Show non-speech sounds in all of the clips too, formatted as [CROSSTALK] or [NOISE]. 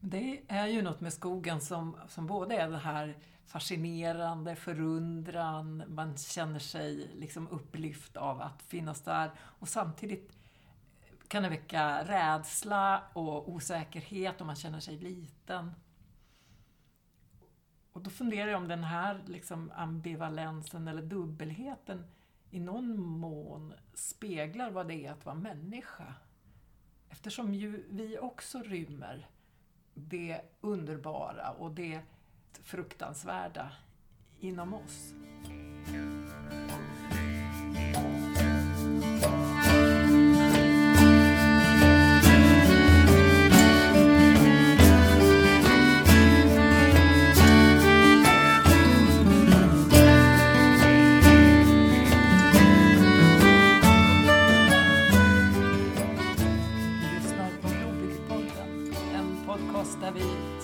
Det är ju något med skogen som, som både är det här fascinerande, förundran, man känner sig liksom upplyft av att finnas där och samtidigt kan det väcka rädsla och osäkerhet och man känner sig liten. Och då funderar jag om den här liksom ambivalensen eller dubbelheten i någon mån speglar vad det är att vara människa. Eftersom ju vi också rymmer det underbara och det fruktansvärda inom oss.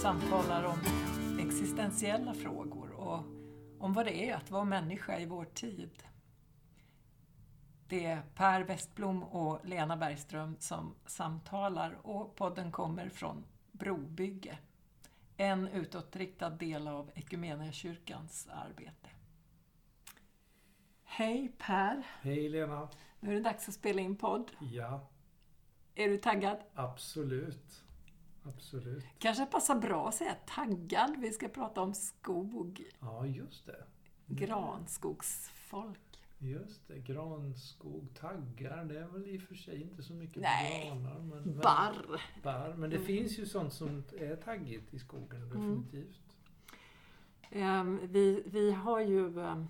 Samtalar om existentiella frågor och om vad det är att vara människa i vår tid. Det är Per Westblom och Lena Bergström som samtalar och podden kommer från Brobygge, en utåtriktad del av Equmeniakyrkans arbete. Hej Per! Hej Lena! Nu är det dags att spela in podd. Ja, Är du taggad? absolut. Absolut. Kanske passar bra att säga taggad. Vi ska prata om skog. Ja, just det. Granskogsfolk. Just det. Granskog, taggar, det är väl i och för sig inte så mycket Nej. granar. Men, men, Barr. barr. Men det Mm. finns ju sånt som är taggigt i skogen, definitivt. Ehm, vi, vi har ju ehm,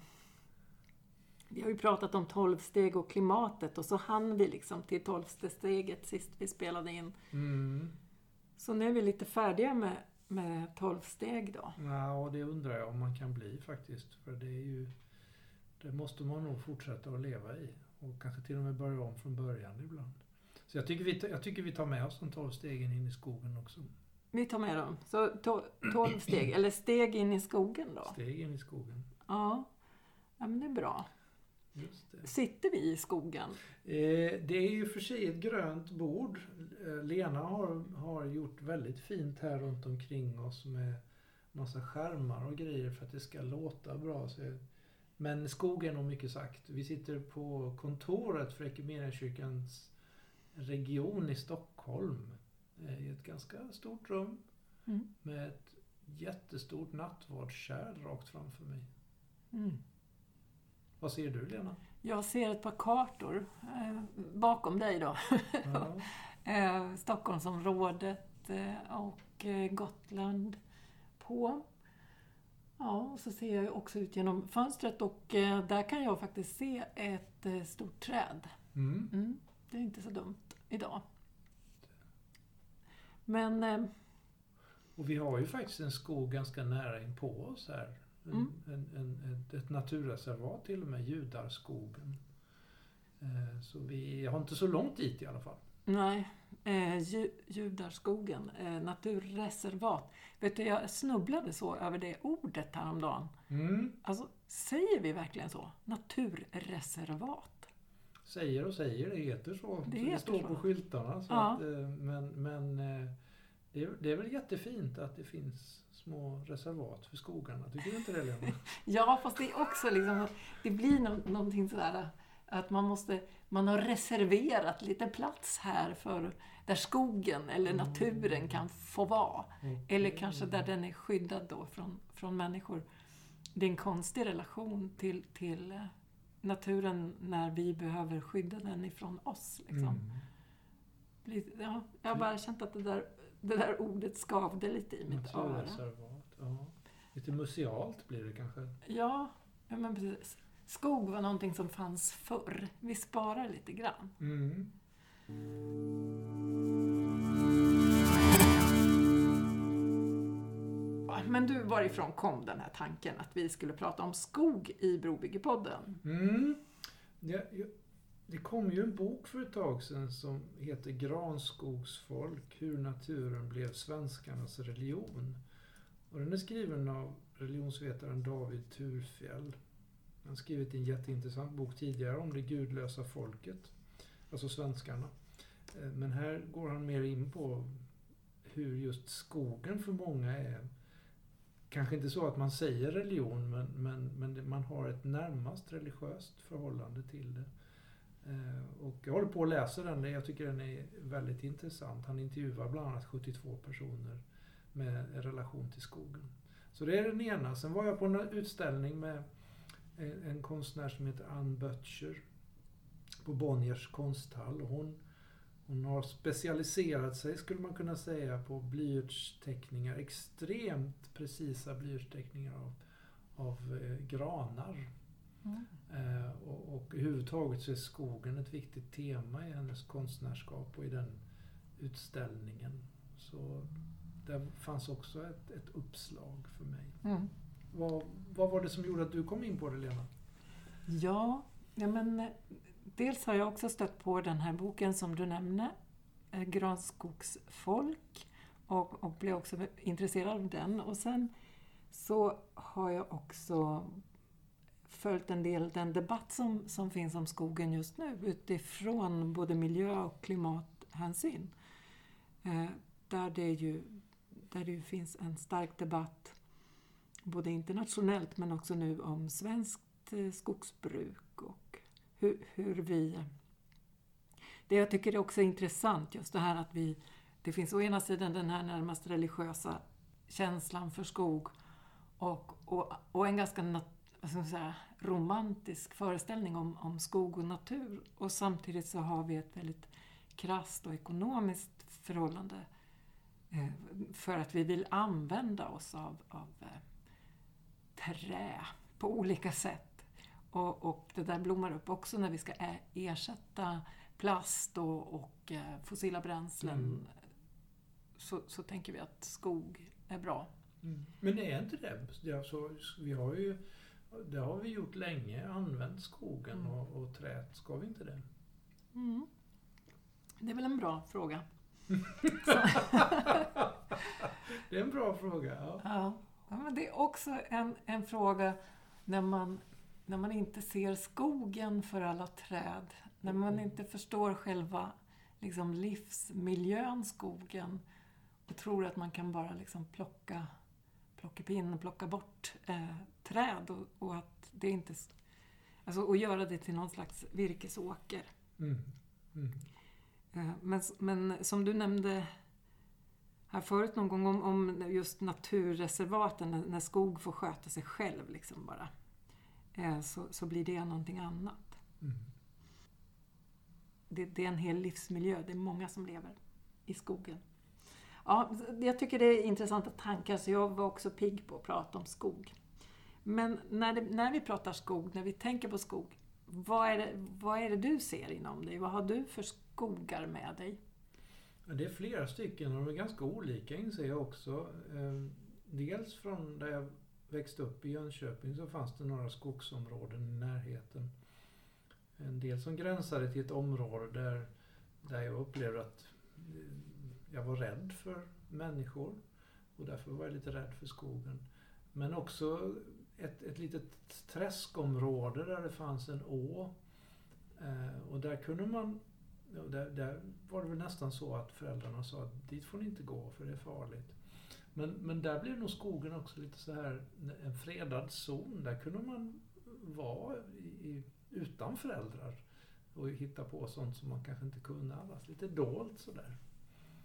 vi har ju pratat om tolvsteg och klimatet och så hann vi liksom till tolfte steget sist vi spelade in. Mm. Så nu är vi lite färdiga med, med tolvsteg då. Ja, och det undrar jag om man kan bli faktiskt. För det är ju... Det måste man nog fortsätta att leva i. Och kanske till och med börja om från början ibland. Så jag tycker vi, jag tycker vi tar med oss de tolv stegen in i skogen också. Vi tar med dem. Så to, tolv steg, eller steg in i skogen då. Steg in i skogen. Ja. ja, men det är bra. Sitter vi i skogen? Eh, det är ju för sig ett grönt bord. Eh, Lena har, har gjort väldigt fint här runt omkring oss med massa skärmar och grejer för att det ska låta bra. Så, men skog är nog mycket sagt. Vi sitter på kontoret för Equmeniakyrkans region i Stockholm. eh, I ett ganska stort rum Mm. med ett jättestort nattvardskärl rakt framför mig. Mm. Vad ser du Lena? Jag ser ett par kartor eh, bakom dig då. Ja. [LAUGHS] eh, Stockholmsområdet eh, och eh, Gotland på. Ja, och så ser jag också ut genom fönstret och eh, där kan jag faktiskt se ett stort träd. Mm. Mm, det är inte så dumt idag. Men Och vi har ju faktiskt en skog ganska nära in på oss här. En, Mm. en, en, ett, ett naturreservat till och med, Judarskogen. Eh, så vi har inte så långt dit i alla fall. nej, eh, Ju- Judarskogen, eh, naturreservat. Vet du, jag snubblade så över det ordet häromdagen. Mm. Alltså, säger vi verkligen så? Naturreservat? Säger och säger, det heter så. Det så heter det står så. på skyltarna. Så Ja. att, eh, men men eh, det, är, det är väl jättefint att det finns små reservat för skogarna. Tycker du inte det Lena? [LAUGHS] Ja, fast det är också liksom, det blir nå- någonting sådär att man måste, man har reserverat lite plats här för där skogen eller Mm. naturen kan få vara. Eller Okej. kanske där den är skyddad då från, från människor. Det är en konstig relation till, till eh, naturen när vi behöver skydda den ifrån oss. Liksom. Mm. Ja, jag har bara känt att det där, det där ordet skavde lite i mitt öra. Ja. Lite musealt blir det kanske. Ja, ja men precis. Skog var någonting som fanns förr. Vi sparar lite grann. Mm. Men du, varifrån kom den här tanken att vi skulle prata om skog i Brobyggepodden? Mm. Ja, ja, det kom ju en bok för ett tag sedan som heter Granskogsfolk, hur naturen blev svenskarnas religion. Och den är skriven av religionsvetaren David Turfjell. Han har skrivit en jätteintressant bok tidigare om det gudlösa folket, alltså svenskarna. Eh, men här går han mer in på hur just skogen för många är Kanske inte så att man säger religion men, men, men man har ett närmast religiöst förhållande till det. Eh, och jag håller på att läsa den, jag tycker den är väldigt intressant. Han intervjuar bland annat 72 personer med relation till skogen. Så det är den ena. Sen var jag på en utställning med en, konstnär som heter Ann Böttcher på Bonniers konsthall. Hon, hon har specialiserat sig, skulle man kunna säga, på blyertsteckningar. Extremt precisa blyertsteckningar av, av eh, granar. Mm. Eh, och, och överhuvudtaget så är skogen ett viktigt tema i hennes konstnärskap och i den utställningen. Så där fanns också ett, ett uppslag för mig. Mm. Vad, vad var det som gjorde att du kom in på det, Lena? Ja, ja men dels har jag också stött på den här boken som du nämnde, eh, Granskogsfolk, och, och blev också intresserad av den. Och sen så har jag också följt en del den debatt som, som finns om skogen just nu utifrån både miljö och klimathänsyn. Eh, där det ju där det finns en stark debatt både internationellt men också nu om svenskt eh, skogsbruk och hur, hur vi... Det jag tycker är också intressant just det här att vi... Det finns å ena sidan den här närmast religiösa känslan för skog och, och, och en ganska nat, säga, romantisk föreställning om, om skog och natur. Och samtidigt så har vi ett väldigt krast och ekonomiskt förhållande Eh, för att vi vill använda oss av, av eh, trä på olika sätt. Och, och, det där blommar upp också när vi ska ersätta plast och, och eh, fossila bränslen. Mm. Så, så tänker vi att skog är bra. Mm. Men är inte det alltså, vi har ju, det har vi gjort länge, använt skogen mm. och, och träet. Ska vi inte det? Mm. Det är väl en bra fråga. [LAUGHS] det är en bra fråga. Ja. ja. ja men det är också en, en fråga när man, när man inte ser skogen för alla träd. När man mm. inte förstår själva liksom, livsmiljön skogen och tror att man kan bara liksom, plocka, plocka pinn och plocka bort eh, träd och, och, att det inte... Alltså, och göra det till någon slags virkesåker. Mm. Mm. Eh, men, men som du nämnde här förut någon gång om, om just naturreservaten, när, när, skog får sköta sig själv liksom bara. Eh, så, så blir det någonting annat. Mm. Det, det, är en hel livsmiljö, det är många som lever i skogen. Ja, jag tycker det är intressanta tankar, så jag var också pigg på att prata om skog. Men när, det, när vi pratar skog, när vi tänker på skog, vad är, det, vad är det du ser inom dig? Vad har du för skogar med dig? Det är flera stycken och de är ganska olika inser jag också. Eh, dels från där jag växte upp i Jönköping så fanns det några skogsområden i närheten. En del som gränsade till ett område där, där jag upplevde att jag var rädd för människor och därför var jag lite rädd för skogen. Men också ett, ett litet träskområde där det fanns en å. Eh, och där kunde man där, där, var det väl nästan så att föräldrarna sa att dit får ni inte gå för det är farligt. Men, men där blev nog skogen också lite så här en fredad zon. Där kunde man vara i, utan föräldrar och hitta på sånt som man kanske inte kunde annars. Lite dolt sådär.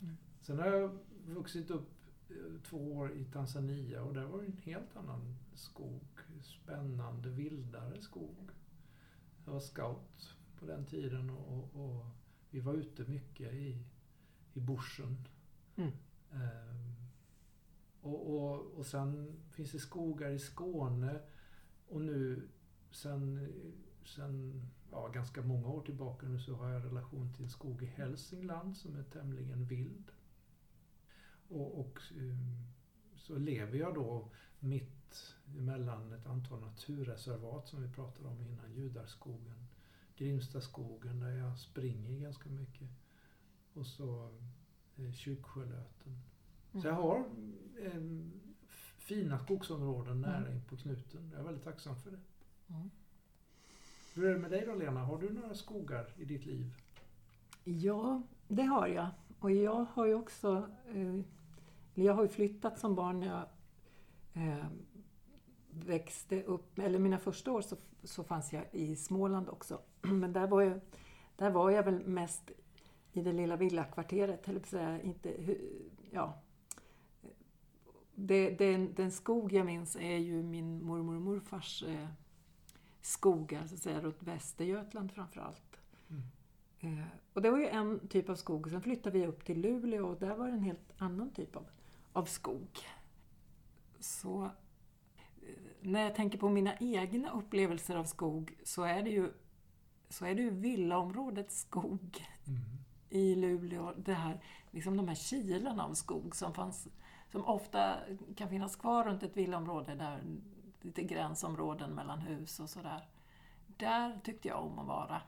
Mm. Sen har jag vuxit upp eh, två år i Tanzania och där var det en helt annan skog. Spännande, vildare skog. Jag var scout på den tiden och, och vi var ute mycket i, i bushen. Mm. Um, och, och, och sen finns det skogar i Skåne och nu sen, sen ja, ganska många år tillbaka nu så har jag relation till skog i Hälsingland som är tämligen vild. Och, och um, så lever jag då mitt emellan ett antal naturreservat som vi pratade om innan, Judarskogen Grimstaskogen där jag springer ganska mycket. Och så eh, Kyrksjölöten. Mm. Så jag har eh, fina skogsområden nära mm. in på knuten. Jag är väldigt tacksam för det. Mm. Hur är det med dig då Lena? Har du några skogar i ditt liv? Ja, det har jag. Och jag har ju också... Eh, jag har ju flyttat som barn när jag eh, växte upp. Eller mina första år så, så fanns jag i Småland också. [CLEARS THROAT] Men där var jag, där var jag väl mest i det lilla villakvarteret, eller säga, inte... Ja. Det, den, den skog jag minns är ju min mormor och morfars eh, skogar, alltså så att säga, runt Västergötland framförallt. Eh, och det var ju en typ av skog. Sen flyttade vi upp till Luleå och där var det en helt annan typ av, av skog. Så eh, när jag tänker på mina egna upplevelser av skog så är det ju, så är det ju villaområdets skog mm. i Luleå. Det här, liksom de här kilarna av skog som, fanns, som ofta kan finnas kvar runt ett villaområde där lite gränsområden mellan hus och sådär. Där tyckte jag om att vara.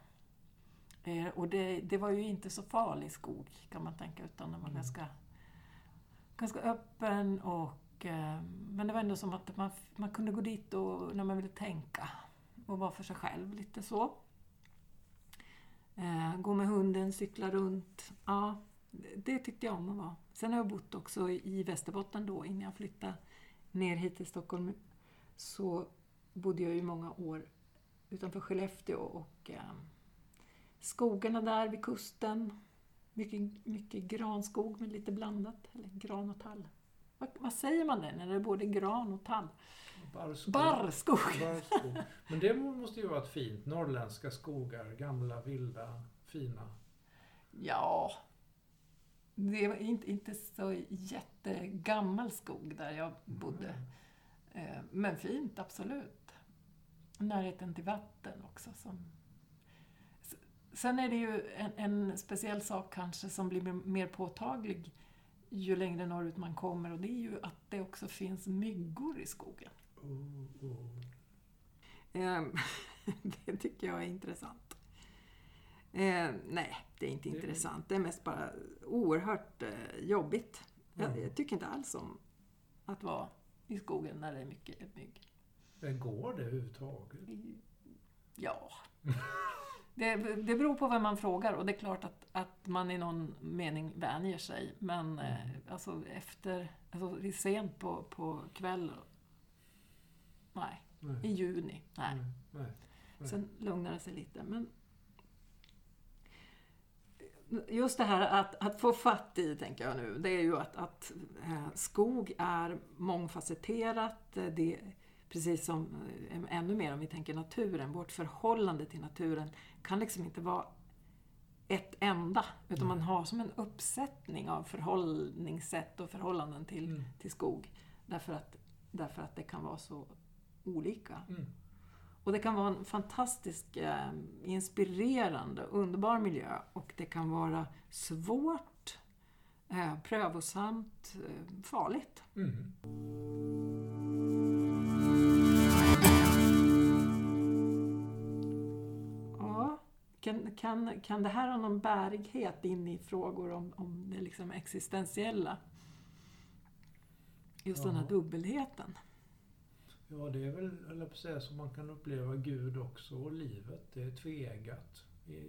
Eh, och det, det, var ju inte så farlig skog kan man tänka, utan den var mm. ganska, ganska öppen och eh, men det var ändå som att man, man kunde gå dit och, när man ville tänka och vara för sig själv lite så. Eh, gå med hunden, cykla runt. Ja, det tyckte jag om att vara. Sen har jag bott också i Västerbotten då innan jag flyttade ner hit till Stockholm. Så bodde jag ju många år utanför Skellefteå och eh, skogarna där vid kusten. Mycket, mycket granskog med lite blandat, eller gran och tall. Vad, vad säger man det när det är både gran och tall? Barrskog. Barrskog. Barrskog. Men det måste ju vara ett fint. Norrländska skogar, gamla, vilda, fina. Ja, det var inte, inte så jättegammal skog där jag bodde. Mm. Men fint, absolut. Närheten till vatten också som Sen är det ju en, en, speciell sak kanske som blir mer påtaglig ju längre norrut man kommer och det är ju att det också finns myggor i skogen. Oh, oh. [LAUGHS] det tycker jag är intressant. Eh, nej, det är inte det intressant. Det är mest bara oerhört eh, jobbigt. Mm. Jag, jag, tycker inte alls om att vara i skogen när det är mycket mygg. Men går det överhuvudtaget? Ja. [LAUGHS] Det, det beror på vem man frågar och det är klart att, att man i någon mening vänjer sig. Men eh, mm. alltså efter, alltså sent på, på kväll. Nej. nej. I juni. Nej. Nej. nej. Sen lugnar det sig lite. Men just det här att, att få fatt i, tänker jag nu, det är ju att, att eh, skog är mångfacetterat. Det, precis som eh, ännu mer om vi tänker naturen, vårt förhållande till naturen kan liksom inte vara ett enda, utan mm. man har som en uppsättning av förhållningssätt och förhållanden till, mm. till skog. Därför att, därför att det kan vara så olika. Mm. Och det kan vara en fantastisk, eh, inspirerande, underbar miljö och det kan vara svårt, eh, prövosamt, eh, farligt. Kan, kan, kan det här ha någon bärighet in i frågor om, om det liksom existentiella? Just ja. den här dubbelheten. Ja, det är väl, eller på säga, som man kan uppleva Gud också och livet. Det är tveeggat.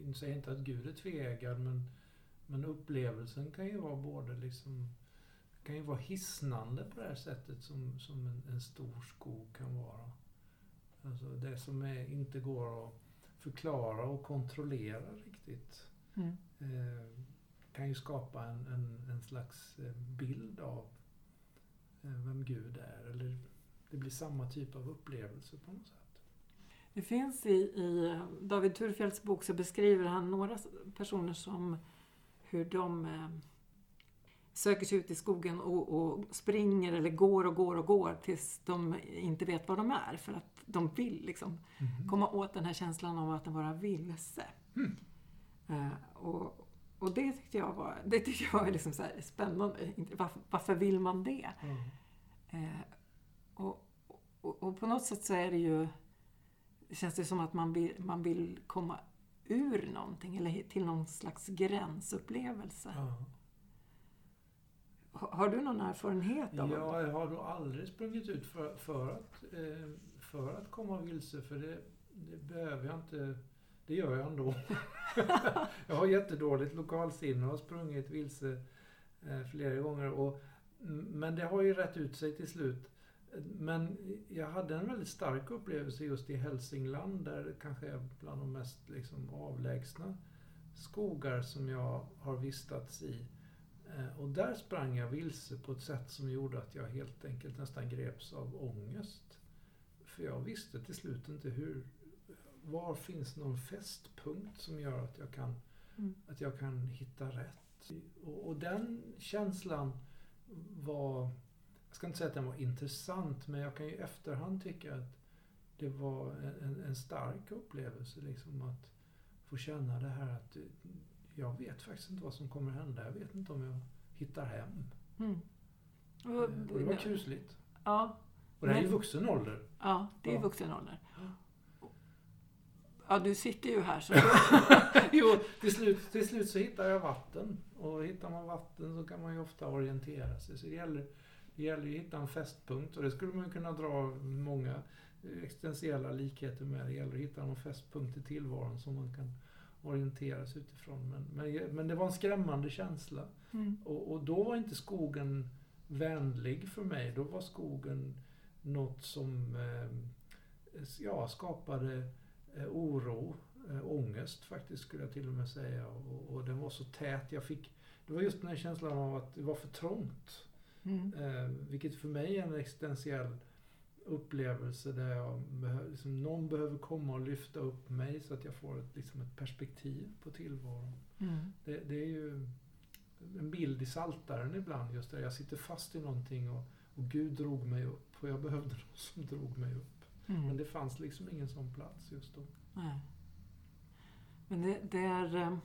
Jag säger inte att Gud är tveeggad, men, men upplevelsen kan ju vara både liksom kan ju vara hisnande på det här sättet som, som en, en stor skog kan vara. Alltså det som är, inte går att förklara och kontrollera riktigt. Mm. Eh, kan ju skapa en, en, en slags eh, bild av eh, vem Gud är. Eller det blir samma typ av upplevelse på något sätt. Det finns i, i David Turfjelds bok så beskriver han några personer som hur de eh, söker sig ut i skogen och, och, springer eller går och går och går tills de inte vet var de är. För att de vill liksom mm. komma åt den här känslan av att vara vilse. Mm. Uh, och, och det tyckte jag var, det tyckte jag var liksom så spännande. Varför, varför, vill man det? Mm. Uh, och, och, och, på något sätt så är det ju, känns det som att man vill, man vill komma ur någonting eller till någon slags gränsupplevelse. Har du någon erfarenhet av det? Ja, jag har nog aldrig sprungit ut för, för att eh, för att komma vilse, för det, det behöver jag inte. Det gör jag ändå. [LAUGHS] jag har jättedåligt lokalsinne och har sprungit vilse eh, flera gånger. Och, men det har ju rätt ut sig till slut. Men jag hade en väldigt stark upplevelse just i Hälsingland där det kanske är bland de mest liksom, avlägsna skogar som jag har vistats i. Eh, och där sprang jag vilse på ett sätt som gjorde att jag helt enkelt nästan greps av ångest. För jag visste till slut inte hur, var finns någon fästpunkt som gör att jag kan, mm. att jag kan hitta rätt. Och, och, den känslan var, jag ska inte säga att den var intressant, men jag kan ju i efterhand tycka att det var en, en stark upplevelse liksom att få känna det här att jag vet faktiskt inte vad som kommer hända. Jag vet inte om jag hittar hem. Mm. Och, eh, och, det var kusligt. Ja. Och det här är ju vuxen ålder. Ja, det är ja. vuxen ålder. Ja, du sitter ju här så... [LAUGHS] jo, till slut, till slut så hittar jag vatten. Och hittar man vatten så kan man ju ofta orientera sig. Så det gäller, det gäller ju att hitta en fästpunkt. Och det skulle man kunna dra många existentiella likheter med. Det gäller att hitta någon fästpunkt i tillvaron som man kan orientera sig utifrån. Men, men, men det var en skrämmande känsla. Mm. Och, och då var inte skogen vänlig för mig. Då var skogen något som eh, ja, skapade eh, oro, eh, ångest faktiskt skulle jag till och med säga. Och, och den var så tät. Jag fick, det var just den här känslan av att det var för trångt. Mm. Eh, vilket för mig är en existentiell upplevelse där jag behöver, liksom, någon behöver komma och lyfta upp mig så att jag får ett, liksom ett perspektiv på tillvaron. Mm. Det, det, är ju en bild i saltaren ibland just där jag sitter fast i någonting och, och Gud drog mig upp och jag behövde [LAUGHS] någon som drog mig upp. Mm. Men det fanns liksom ingen sån plats just då. Nej. Men det, det är... Eh,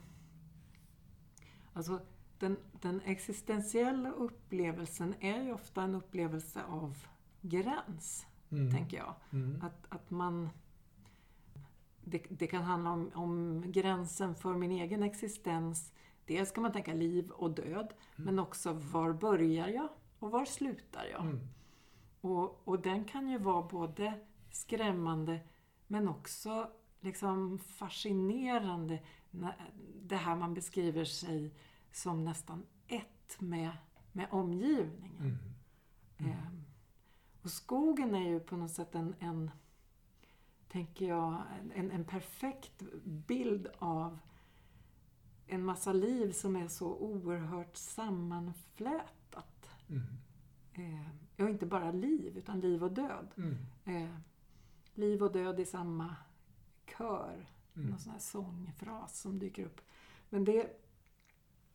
alltså, den, den existentiella upplevelsen är ju ofta en upplevelse av gräns, mm. tänker jag. Mm. Att, att man... Det, det, kan handla om, om gränsen för min egen existens. Dels kan man tänka liv och död, mm. men också var börjar jag och var slutar jag? Mm. Och, och den kan ju vara både skrämmande men också liksom fascinerande. Det här man beskriver sig som nästan ett med, med omgivningen. Mm. Mm. Ehm, och skogen är ju på något sätt en, en tänker jag, en, en perfekt bild av en massa liv som är så oerhört sammanflätat. Mm. Eh, och inte bara liv, utan liv och död. Mm. Eh, liv och död i samma kör. Mm. Någon sån här sångfras som dyker upp. Men det,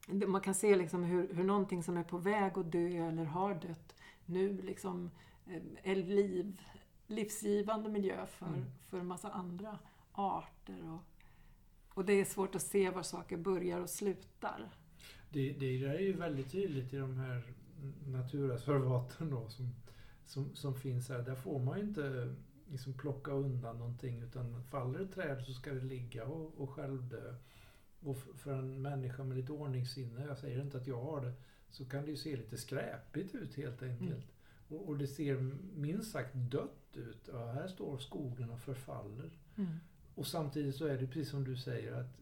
det man kan se liksom hur, hur någonting som är på väg att dö eller har dött nu liksom är eh, liv, livsgivande miljö för, mm. för en massa andra arter. Och, och det är svårt att se var saker börjar och slutar. Det, det är ju väldigt tydligt i de här naturreservaten då som, som, som finns här. Där får man ju inte liksom plocka undan någonting utan faller ett träd så ska det ligga och, och självdö. Och för en människa med lite ordningssinne, jag säger inte att jag har det, så kan det ju se lite skräpigt ut helt enkelt. Mm. Och, och, det ser minst sagt dött ut. Ja, här står skogen och förfaller. Mm. Och samtidigt så är det precis som du säger att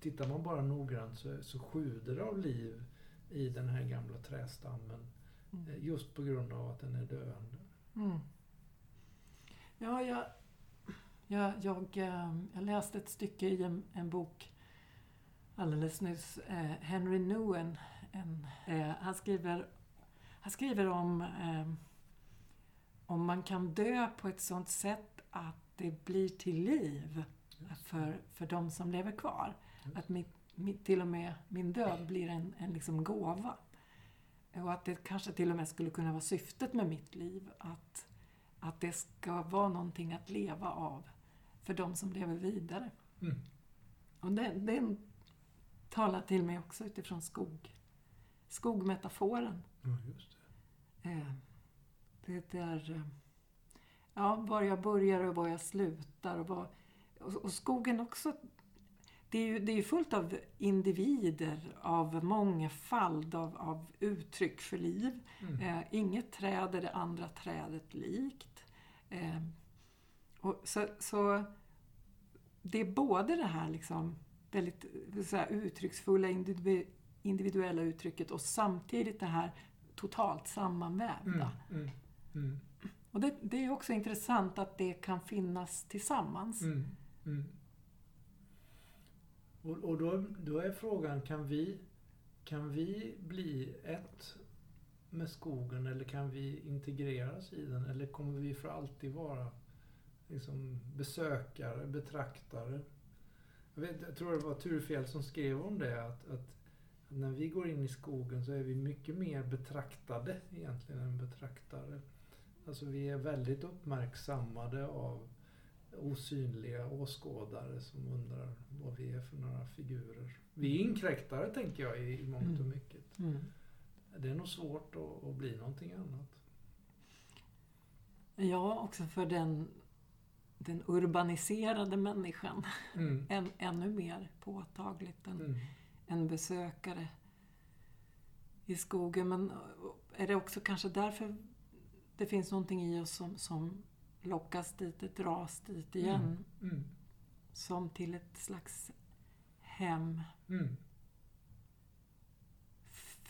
tittar man bara noggrant så, så sjuder det av liv i den här gamla trästammen. Mm. Eh, just på grund av att den är döende. Mm. Ja, jag, jag, jag, eh, jag, läste ett stycke i en, en bok alldeles nyss. Eh, Henry Newen, en, han skriver han skriver om eh, om man kan dö på ett sånt sätt att det blir till liv för, för de som lever kvar. Att mitt, till och med min död blir en, en liksom gåva. Och att det kanske till och med skulle kunna vara syftet med mitt liv. Att, att det ska vara någonting att leva av för de som lever vidare. Mm. Och den, den talar till mig också utifrån skog. Skogmetaforen. Ja, just det. Eh, det är eh, ja, var jag börjar och var jag slutar. Och, var, och, och skogen också, det är ju det är fullt av individer, av mångfald, av, av uttryck för liv. Mm. Eh, inget träd är det andra trädet likt. Eh, och så, så det är både det här liksom väldigt så här, uttrycksfulla individu- individuella uttrycket och samtidigt det här totalt sammanvävda. Mm, mm, mm, Och det, det är också intressant att det kan finnas tillsammans. mm, mm. Och, och då, då är frågan, kan vi, kan vi bli ett med skogen eller kan vi integreras i den? Eller kommer vi för alltid vara liksom, besökare, betraktare? Jag, vet, jag tror det var Turfjell som skrev om det, att, att när vi går in i skogen så är vi mycket mer betraktade egentligen än betraktare. Alltså vi är väldigt uppmärksammade av osynliga åskådare som undrar vad vi är för några figurer. Vi är inkräktare tänker jag i, i mångt och Mm. mycket. Mm. Det är nog svårt att, att bli någonting annat. Ja, också för den, den urbaniserade människan. Mm. [LAUGHS] Än, ännu mer påtagligt än Mm. en besökare i skogen. Men är det också kanske därför det finns någonting i oss som, som lockas dit, dras dit igen. Mm. Som till ett slags hem. Mm.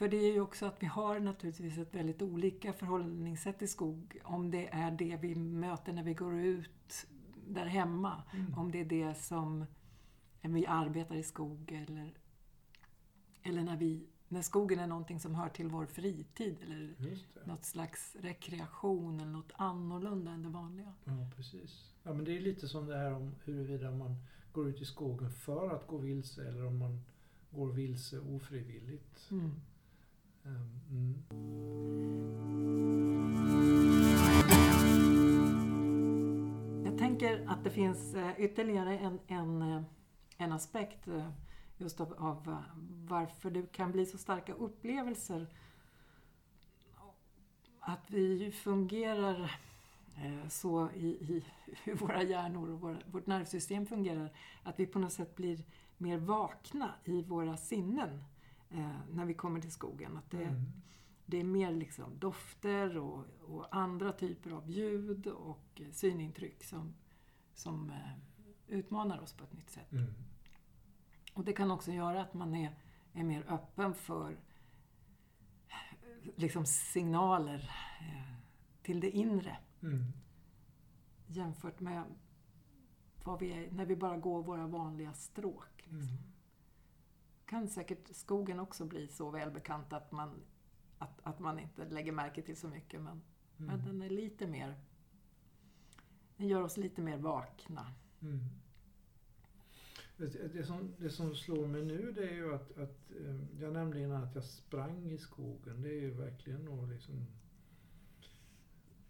För det är ju också att vi har naturligtvis ett väldigt olika förhållningssätt till skog. Om det är det vi möter när vi går ut där hemma. Mm. Om det är det som vi arbetar i skog eller, eller när, vi, när skogen är någonting som hör till vår fritid eller något slags rekreation eller något annorlunda än det vanliga. Ja, precis. Ja, men det är lite som det här om huruvida man går ut i skogen för att gå vilse eller om man går vilse ofrivilligt. Mm. Ehm, Mm. Jag tänker att det finns eh, ytterligare en, en, eh, en aspekt eh, just av, av eh, varför det kan bli så starka upplevelser. Att vi fungerar eh, så i, i hur våra hjärnor och våra, vårt nervsystem fungerar. Att vi på något sätt blir mer vakna i våra sinnen eh, när vi kommer till skogen. Att det, Mm. det är mer liksom dofter och, och andra typer av ljud och eh, synintryck som, som eh, utmanar oss på ett nytt sätt. Mm. Och det kan också göra att man är, är mer öppen för liksom signaler eh, till det inre Mm. jämfört med vad vi är, när vi bara går våra vanliga stråk. Liksom. Mm. Kan säkert skogen också bli så välbekant att man, att, att man inte lägger märke till så mycket men Men Mm. den är lite mer... Den gör oss lite mer vakna. Mm. Det, som, det som slår mig nu det är ju att, att eh, jag nämnde innan att jag sprang i skogen. Det är ju verkligen nog liksom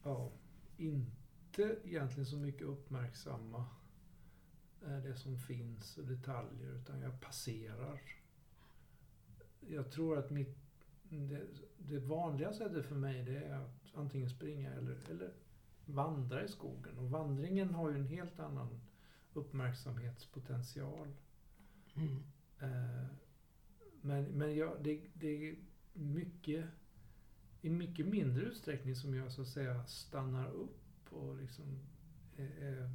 ja, inte egentligen så mycket uppmärksamma eh, det som finns och detaljer utan jag passerar. Jag tror att mitt, det, det vanliga sättet för mig det är att antingen springa eller, eller vandra i skogen. Och vandringen har ju en helt annan uppmärksamhetspotential. Eh, Men, men jag, det, det är mycket, i mycket mindre utsträckning som jag så att säga stannar upp och liksom eh, eh,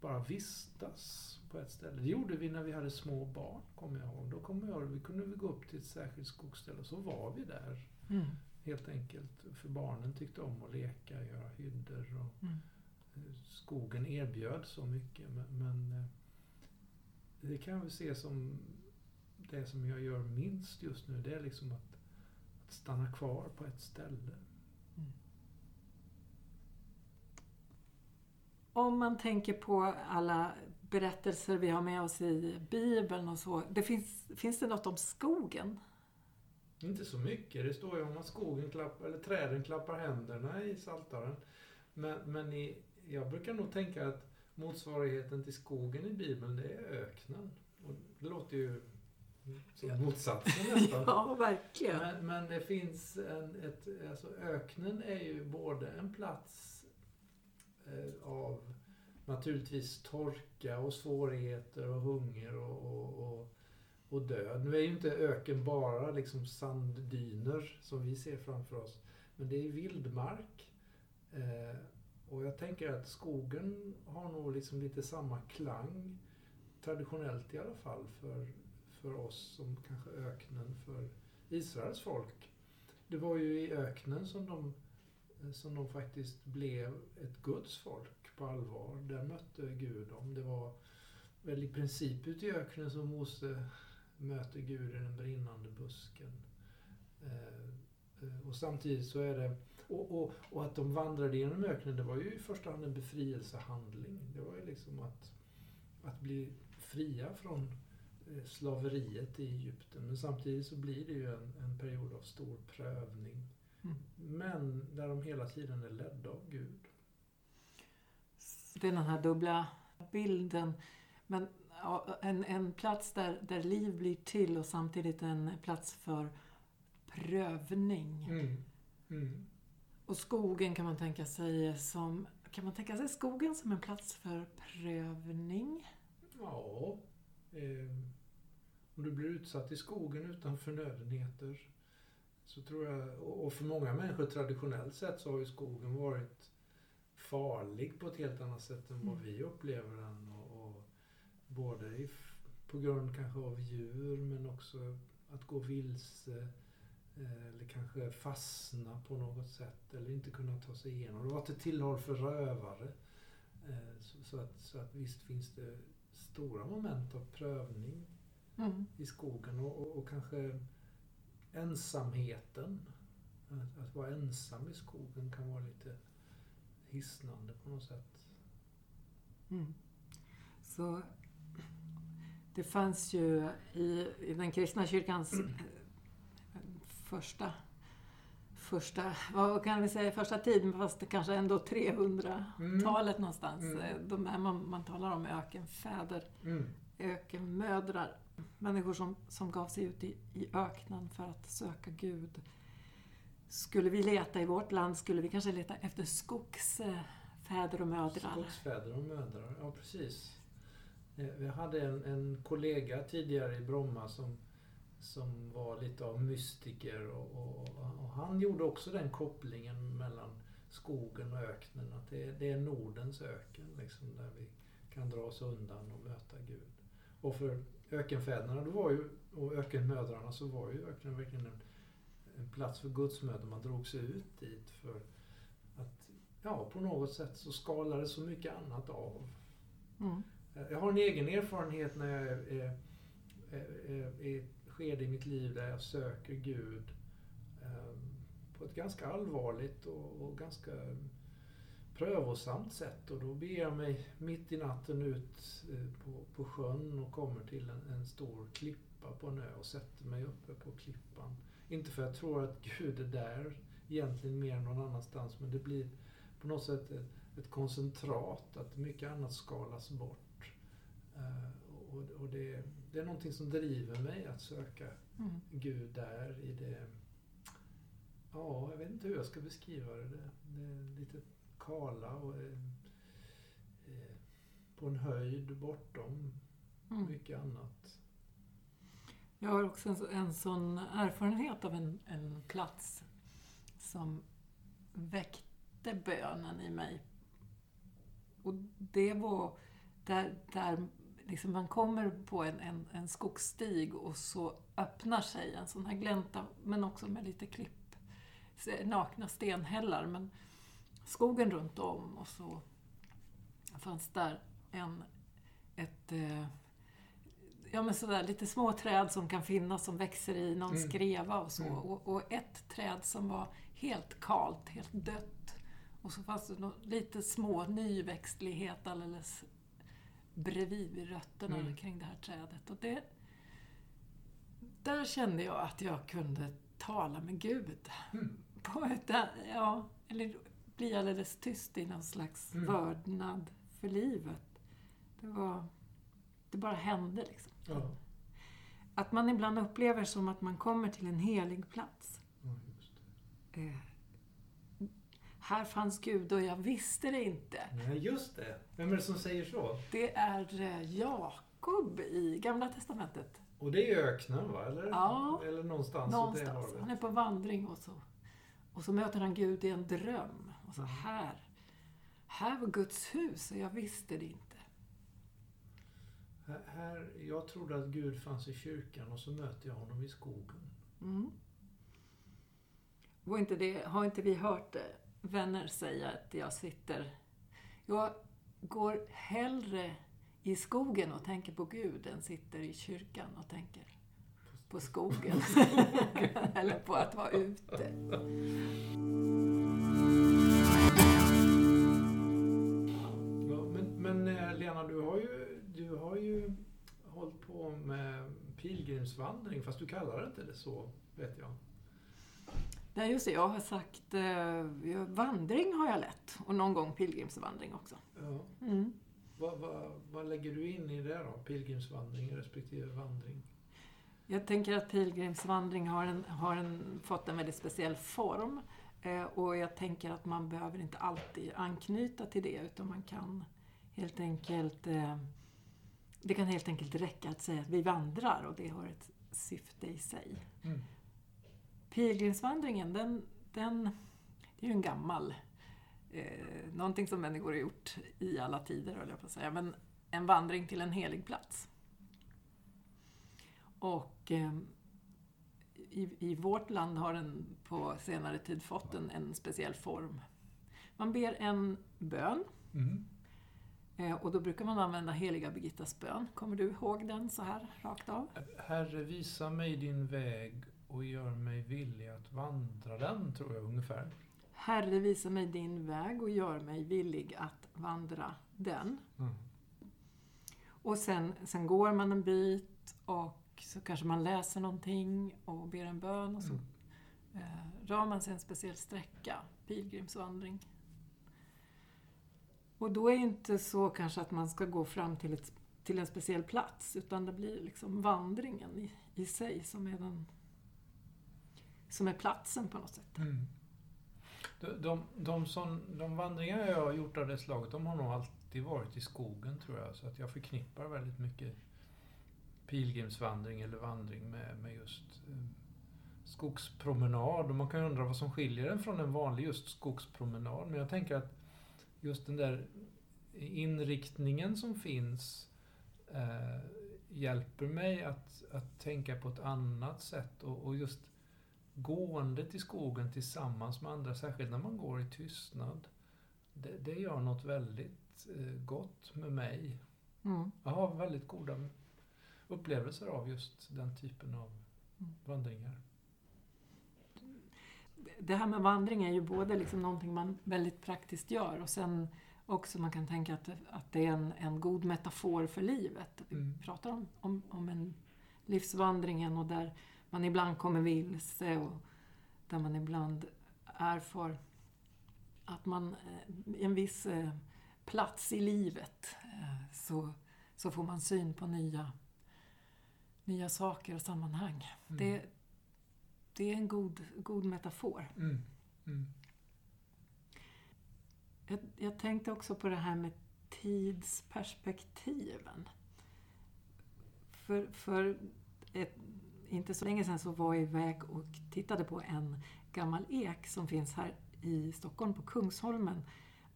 bara vistas på ett ställe. Det gjorde vi när vi hade små barn, kommer jag ihåg. Då kommer jag vi kunde vi gå upp till ett särskilt skogsställe och så var vi där Mm. helt enkelt. För barnen tyckte om att leka, göra hyddor och Mm. Skogen erbjöd så mycket. Men, eh, det kan vi se som det som jag gör minst just nu. Det är liksom att, att stanna kvar på ett ställe. Om man tänker på alla berättelser vi har med oss i Bibeln och så. Det finns, finns det något om skogen? Inte så mycket. Det står ju om att skogen klappar, eller träden klappar händerna i Saltaren. Men, men i, jag brukar nog tänka att motsvarigheten till skogen i Bibeln, det är öknen. Och det låter ju som motsatsen [LAUGHS] nästan. Ja, verkligen. Men, men det finns en, ett, alltså öknen är ju både en plats eh, av naturligtvis torka och svårigheter och hunger och, och, och, och död. Nu är ju inte öken bara liksom sanddyner som vi ser framför oss. Men det är vildmark. Eh, och jag tänker att skogen har nog liksom lite samma klang. traditionellt i alla fall för, för oss som kanske öknen för Israels folk. Det var ju i öknen som de, som de faktiskt blev ett Guds folk på allvar. Där mötte Gud dem. Det var väl i princip ute i öknen som Mose möter Gud i den brinnande busken. Eh, eh, och samtidigt så är det och, och, och, att de vandrade genom öknen, det var ju i första hand en befrielsehandling. Det var ju liksom att, att bli fria från eh, slaveriet i Egypten. Men samtidigt så blir det ju en, en period av stor prövning. Mm. Men där de hela tiden är ledda av Gud. Det är den här dubbla bilden. Men en, en plats där, där liv blir till och samtidigt en plats för prövning. Mm. Mm. Och skogen kan man tänka sig som kan man tänka sig skogen som en plats för prövning? Ja. Eh, om du blir utsatt i skogen utan förnödenheter så tror jag, och för många människor traditionellt sett så har ju skogen varit farlig på ett helt annat sätt än vad mm. vi upplever den. Och, och både i, på grund kanske av djur men också att gå vilse eller kanske fastna på något sätt eller inte kunna ta sig igenom. Det var till tillhåll för rövare. Eh, så att, så att visst finns det stora moment av prövning mm. i skogen och, och, och, kanske ensamheten. Att, att, vara ensam i skogen kan vara lite hisnande på något sätt. Mm. Så det fanns ju i, i den kristna kyrkans första, första, vad kan vi säga, första tiden, fast kanske ändå 300-talet mm. någonstans. Mm. De här man, man talar om ökenfäder, mm. ökenmödrar. Människor som, som gav sig ut i, i öknen för att söka Gud. Skulle vi leta i vårt land skulle vi kanske leta efter skogsfäder och mödrar. Skogsfäder och mödrar, ja precis. Eh, vi hade en, en kollega tidigare i Bromma som som var lite av mystiker och, och, och, han gjorde också den kopplingen mellan skogen och öknen. Att det, det är Nordens öken liksom, där vi kan dra oss undan och möta Gud. Och för ökenfäderna då var ju, och ökenmödrarna så var ju öknen verkligen en, en plats för gudsmöten. Man drog sig ut dit för att, ja på något sätt så skalade så mycket annat av. Mm. Jag har en egen erfarenhet när jag är, är, är, är skede i mitt liv där jag söker Gud eh, på ett ganska allvarligt och, och ganska prövosamt sätt. Och då beger jag mig mitt i natten ut eh, på, på sjön och kommer till en, en stor klippa på en ö och sätter mig uppe på klippan. Inte för att jag tror att Gud är där egentligen mer än någon annanstans, men det blir på något sätt ett, ett koncentrat, att mycket annat skalas bort. Uh, och, och det, det är någonting som driver mig att söka mm. Gud där i det... Ja, jag vet inte hur jag ska beskriva det. Det, det är lite kala och eh, eh, på en höjd bortom mm. mycket annat. Jag har också en, en sån erfarenhet av en, en plats som väckte bönen i mig. Och det var där, där liksom man kommer på en, en, en skogsstig och så öppnar sig en sån här glänta, men också med lite klipp, nakna stenhällar. Men skogen runt om och så fanns där en, ett, eh, ja men sådär lite små träd som kan finnas som växer i någon mm. skreva och så. Mm. Och, och, ett träd som var helt kalt, helt dött. Och så fanns det lite små nyväxtlighet alldeles bredvid rötterna mm. kring det här trädet. Och det, där kände jag att jag kunde tala med Gud. Mm. På ett, ja, eller bli alldeles tyst i någon slags mm. vördnad för livet. Det var... Det bara hände liksom. Ja. Att man ibland upplever som att man kommer till en helig plats. Ja, eh, här fanns Gud och jag visste det inte. Nej, just det. Vem är det som säger så? Det är eh, Jakob i Gamla Testamentet. Och det är öknen, va? Eller, ja, eller någonstans, någonstans. Han är på vandring och så, och så möter han Gud i en dröm. Och så här, här var Guds hus och jag visste det inte. Här, här, jag trodde att Gud fanns i kyrkan och så möter jag honom i skogen. Mm. Och inte det, har inte vi hört eh, vänner säga att jag sitter... Jag går hellre i skogen och tänker på Gud än sitter i kyrkan och tänker på skogen. [LAUGHS] Eller på att vara ute. Ja, men, men eh, Lena, du har, ju, du har ju hållit på med pilgrimsvandring, fast du kallar det inte det så, vet jag. Nej, just det. Jag har sagt eh, vandring har jag lett. Och någon gång pilgrimsvandring också. Ja. Mm. Vad, vad, vad lägger du in i det då? Pilgrimsvandring respektive vandring? Jag tänker att pilgrimsvandring har, en, har en, fått en väldigt speciell form. Eh, och jag tänker att man behöver inte alltid anknyta till det, utan man kan helt enkelt... Eh, det kan helt enkelt räcka att säga att vi vandrar och det har ett syfte i sig. Mm. Pilgrimsvandringen, den, den, det är ju en gammal... Eh, någonting som människor har gjort i alla tider, höll jag på att säga. Men en vandring till en helig plats. Och eh, i, i vårt land har den på senare tid fått en, en speciell form. Man ber en bön. Mm. Eh, och då brukar man använda heliga Birgittas bön. Kommer du ihåg den så här, rakt av? Herre, visa mig din väg och gör mig villig att vandra den, tror jag ungefär. Herre, visa mig din väg och gör mig villig att vandra den. Mm. Och sen, sen går man en bit och så kanske man läser någonting och ber en bön och så Mm. eh, rör man sig en speciell sträcka, pilgrimsvandring. Och då är det inte så kanske att man ska gå fram till, ett, till en speciell plats, utan det blir liksom vandringen i, i sig som är, den, som är platsen på något sätt. Mm. De, de, de, som, de vandringar jag har gjort av det slaget, de har nog alltid varit i skogen tror jag. Så att jag förknippar väldigt mycket pilgrimsvandring eller vandring med, med just eh, skogspromenad. Och man kan ju undra vad som skiljer den från en vanlig just skogspromenad. Men jag tänker att just den där inriktningen som finns eh, hjälper mig att, att tänka på ett annat sätt. Och, och just gåendet i skogen tillsammans med andra, särskilt när man går i tystnad, det, det gör något väldigt eh, gott med mig. Mm. Jag har väldigt goda upplevelser av just den typen av Mm. vandringar. Det här med vandring är ju både liksom någonting man väldigt praktiskt gör och sen också man kan tänka att, att det är en, en god metafor för livet. Vi Mm. pratar om, om, om en livsvandringen och där man ibland kommer vilse och där man ibland erfar att man eh, i en viss eh, plats i livet eh, så, så får man syn på nya, nya saker och sammanhang. Mm. Det, det är en god, god metafor. Mm. Mm. Jag, jag tänkte också på det här med tidsperspektiven. För, för ett, inte så länge sedan så var jag iväg och tittade på en gammal ek som finns här i Stockholm på Kungsholmen.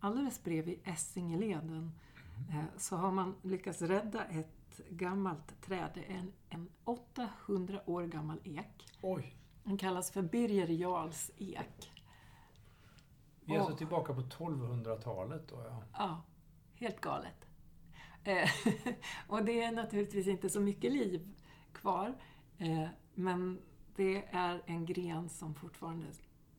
Alldeles bredvid Essingeleden eh, så har man lyckats rädda ett gammalt träd. Det är en, en 800 år gammal ek. Oj! Den kallas för Birger Jarls ek. Vi är alltså Och- tillbaka på 1200-talet då, ja. Ja, helt galet. Eh, [LAUGHS] och det är naturligtvis inte så mycket liv kvar. Eh, men det är en gren som fortfarande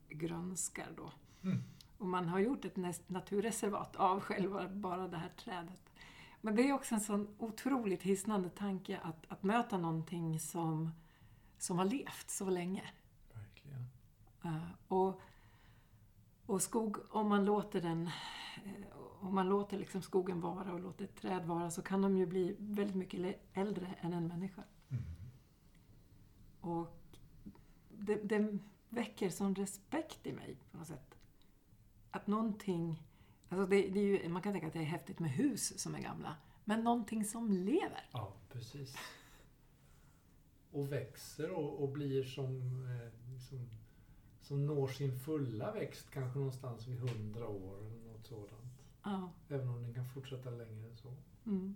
grönskar då. Mm. Och man har gjort ett naturreservat av själva bara det här trädet. Men det är också en sån otroligt hisnande tanke att, att möta någonting som, som har levt så länge. Verkligen. Eh, och, och skog, om man låter den eh, om man låter liksom skogen vara och låter ett träd vara så kan de ju bli väldigt mycket äldre än en människa. Och det, det väcker sån respekt i mig på något sätt. Att någonting... Alltså det, det ju, man kan tänka att det är häftigt med hus som är gamla. Men någonting som lever. Ja, precis. Och växer och, och blir som, eh, som, som når sin fulla växt kanske någonstans vid hundra år eller något sådant. Ja. Även om den kan fortsätta längre än så. Mm.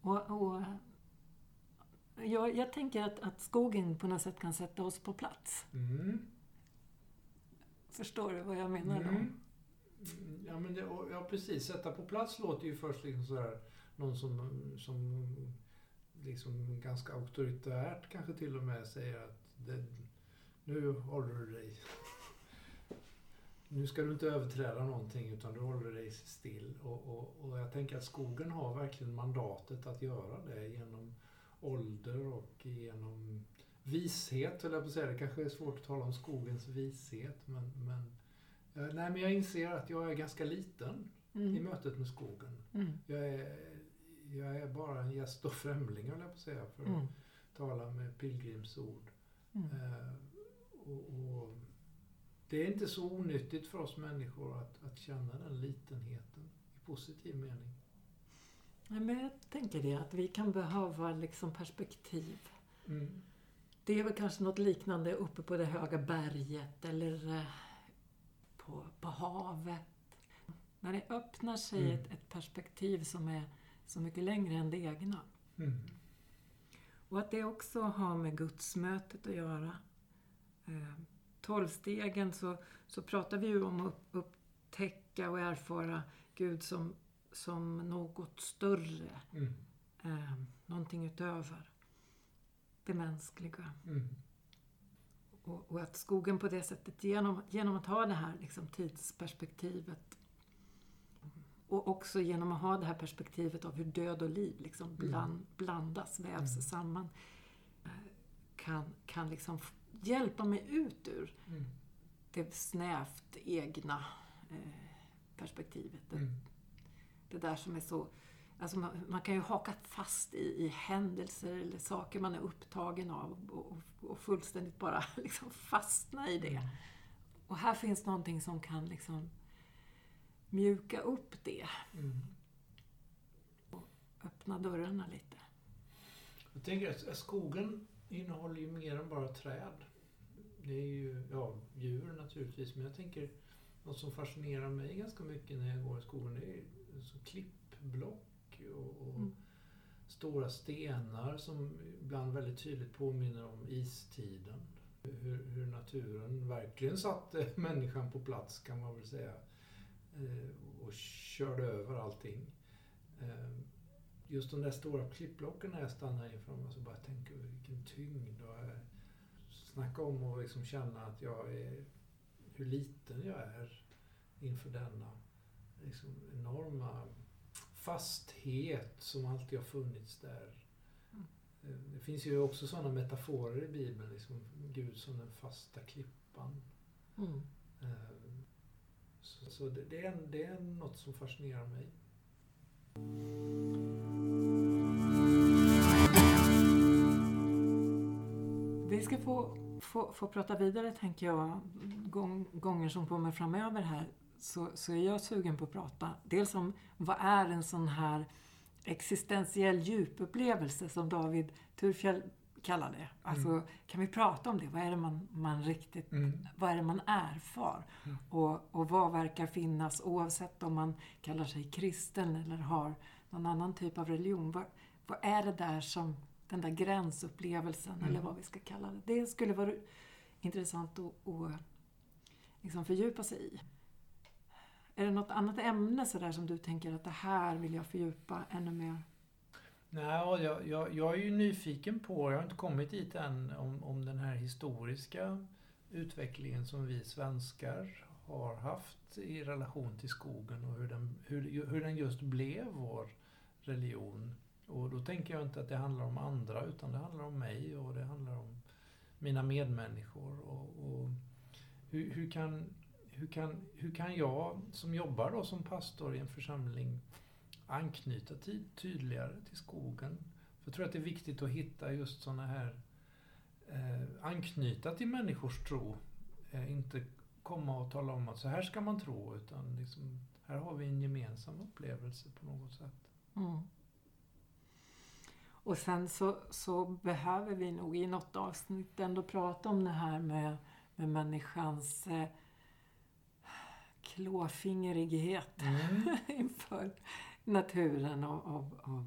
Och, och jag, jag tänker att, att skogen på något sätt kan sätta oss på plats. Mm. Förstår du vad jag menar då? Mm. Ja, men det, ja, precis. Sätta på plats låter ju först liksom sådär, någon som, som liksom ganska auktoritärt kanske till och med säger att det, nu håller du dig... Nu ska du inte överträda någonting utan du håller dig still. Och, och, och jag tänker att skogen har verkligen mandatet att göra det genom ålder och genom vishet, höll jag på att säga. Det kanske är svårt att tala om skogens vishet, men, men Eh, Nej, men jag inser att jag är ganska liten i Mm. mötet med skogen. Mm. Jag är, jag är bara en gäst och främling, höll jag på att säga, för att Mm. tala med pilgrimsord. Mm. Eh, och, och det är inte så onyttigt för oss människor att, att känna den litenheten i positiv mening. Nej, men jag tänker det, att vi kan behöva liksom perspektiv. Mm. Det är väl kanske något liknande uppe på det höga berget eller eh, på, på havet. När det öppnar sig Mm. ett, ett perspektiv som är så mycket längre än det egna. Mm. Och att det också har med gudsmötet att göra. Eh, Tolvstegen så, så pratar vi ju om att upp, upptäcka och erfara Gud som, som något större. Mm. Eh, någonting utöver det mänskliga. Mm. Och, och att skogen på det sättet, genom, genom att ha det här liksom, tidsperspektivet och också genom att ha det här perspektivet av hur död och liv liksom bland, blandas, vävs Mm. samman, eh, kan, kan liksom hjälpa mig ut ur Mm. det snävt egna eh, perspektivet. Mm. Det där som är så... Alltså man, man kan ju haka fast i, i händelser eller saker man är upptagen av och, och, och fullständigt bara [LAUGHS] liksom fastna i det. Och här finns någonting som kan liksom mjuka upp det. Mm. Öppna dörrarna lite. Jag tänker att skogen innehåller ju mer än bara träd. Det är ju, ja, djur naturligtvis, men jag tänker något som fascinerar mig ganska mycket när jag går i skogen, det är så klippblock och, och Mm. stora stenar som ibland väldigt tydligt påminner om istiden. Hur, hur naturen verkligen satte [LAUGHS] människan på plats kan man väl säga. Eh, och körde över allting. Eh, just de där stora klippblocken när jag stannar inför dem så bara tänker vilken tyngd. Och snacka om och liksom känna att jag är, hur liten jag är inför denna liksom enorma fasthet som alltid har funnits där. Mm. Eh, Det finns ju också sådana metaforer i Bibeln, liksom Gud som den fasta klippan. Mm. Eh, Så, så det, det, är, det är något som fascinerar mig. Vi ska få, få, få prata vidare, tänker jag, gång, gånger som kommer framöver här. Så, så är jag sugen på att prata dels om vad är en sån här existentiell djupupplevelse som David Turfjell kallar det. Alltså, kan vi prata om det? Vad är det man, man riktigt vad är det man erfar? Mm. Och, och vad verkar finnas oavsett om man kallar sig kristen eller har någon annan typ av religion. Vad, vad är det där som, den där gränsupplevelsen Mm. eller vad vi ska kalla det. Det skulle vara intressant att, att liksom fördjupa sig i. Är det något annat ämne sådär som du tänker att det här vill jag fördjupa ännu mer? Nej, jag, jag, jag är ju nyfiken på, jag har inte kommit dit än, om, om den här historiska utvecklingen som vi svenskar har haft i relation till skogen och hur den, hur, hur den just blev vår religion. Och då tänker jag inte att det handlar om andra utan det handlar om mig och det handlar om mina medmänniskor. Och, och hur, hur, kan, hur, kan, hur kan jag som jobbar då som pastor i en församling anknyta tydligare till skogen. För jag tror att det är viktigt att hitta just sådana här eh, anknyta till människors tro. Eh, inte komma och tala om att så här ska man tro utan liksom, här har vi en gemensam upplevelse på något sätt. Mm. Och sen så, så behöver vi nog i något avsnitt ändå prata om det här med, med människans eh, klåfingrighet Mm. [LAUGHS] inför naturen och, och, och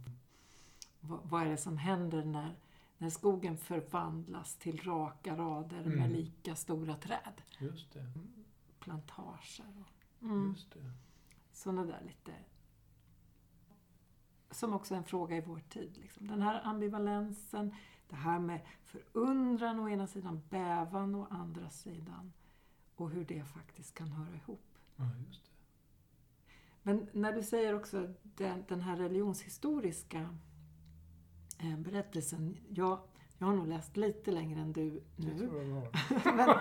vad, är det som händer när, när skogen förvandlas till raka rader Mm. med lika stora träd? Just det. Plantager och mm, sådana där lite... Som också är en fråga i vår tid. Liksom. Den här ambivalensen, det här med förundran å ena sidan, bävan å andra sidan. Och hur det faktiskt kan höra ihop. Ja, just det. Men när du säger också den, den här religionshistoriska eh, berättelsen. Jag, jag har nog läst lite längre än du Det nu. tror jag har. [LAUGHS] Men,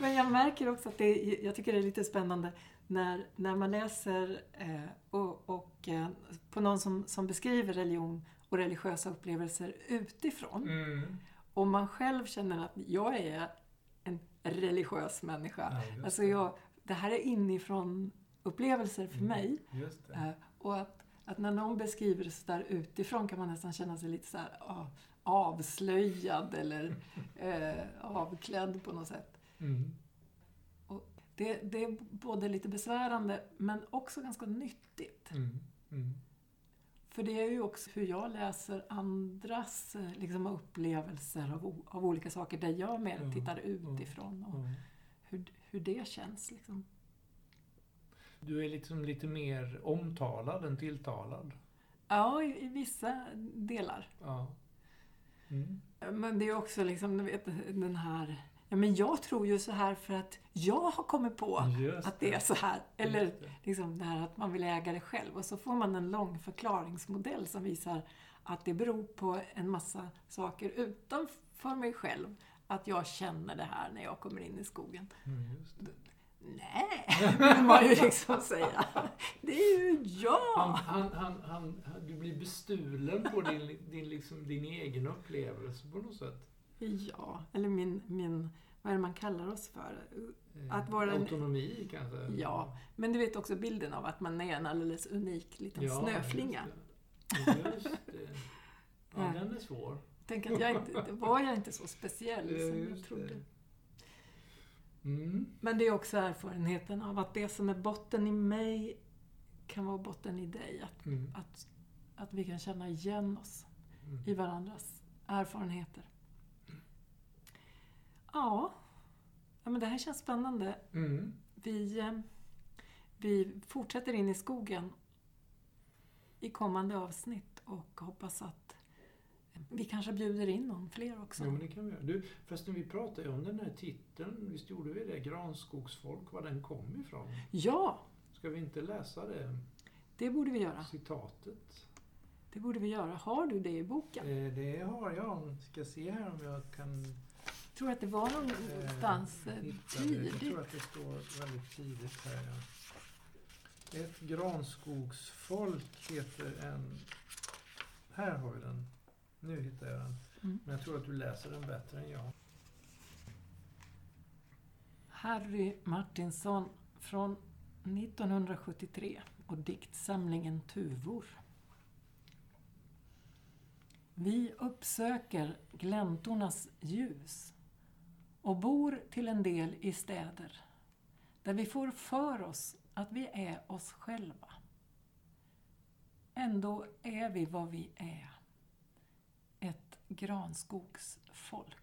men jag märker också att det, jag tycker det är lite spännande när, när man läser eh, och, och eh, på någon som, som beskriver religion och religiösa upplevelser utifrån. Mm. Och man själv känner att jag är religiös människa. Ja, Alltså jag, det här är inifrån upplevelser för Mm. mig. Eh, och att, att när någon beskriver det så där utifrån kan man nästan känna sig lite så här, ah, avslöjad eller [LAUGHS] eh, avklädd på något sätt. Mm. Det, det är både lite besvärande men också ganska nyttigt. Mm. Mm. För det är ju också hur jag läser andras eh, liksom, upplevelser av, av olika saker där jag mer Ja, tittar utifrån och Ja. hur, hur det känns. Liksom. Du är liksom lite mer omtalad än tilltalad. Ja, i, i vissa delar. Ja. Mm. Men det är också liksom, du vet, den här... Ja, men jag tror ju så här för att jag har kommit på Just att det är så här. Eller det. liksom det här att man vill äga det själv. Och så får man en lång förklaringsmodell som visar att det beror på en massa saker utanför mig själv. Att jag känner det här när jag kommer in i skogen. Mm, det. Nej, vill man ju liksom säga. Det är ju jag! han, han, han, han, du blir bestulen på din, din, liksom, din egen upplevelse på något sätt. Ja, eller min, min... Vad är det man kallar oss för? Eh, Att vara en- Autonomi kanske? Ja, men du vet också bilden av att man är en alldeles unik liten Ja, snöflinga. Just det. Just det. Ja, den är svår. Tänk att jag inte, var jag inte så speciell som jag trodde. Mm. Men det är också erfarenheten av att det som är botten i mig kan vara botten i dig. Att, Mm. att, att vi kan känna igen oss Mm. i varandras erfarenheter. Ja, ja men det här känns spännande. Mm. Vi, eh, vi fortsätter in i skogen i kommande avsnitt och hoppas att vi kanske bjuder in någon fler också. Ja, men det kan vi göra. Du, förresten, vi pratade ju om den här titeln. Visst gjorde vi det? Granskogsfolk, var den kom ifrån. Ja, Ska vi inte läsa det det borde vi göra. citatet? Det borde vi göra. Har du det i boken? Eh, det har jag. Ska se här om jag kan tror att det var någonstans eh, eh, det. Jag tidigt. tror att det står väldigt tidigt här. Ja. Ett granskogsfolk heter en... Här har vi den. Nu hittar jag den. Mm. Men jag tror att du läser den bättre än jag. Harry Martinsson från 1973 och diktsamlingen Tuvor. Vi uppsöker gläntornas ljus och bor till en del i städer där vi får för oss att vi är oss själva. Ändå är vi vad vi är. Ett granskogsfolk.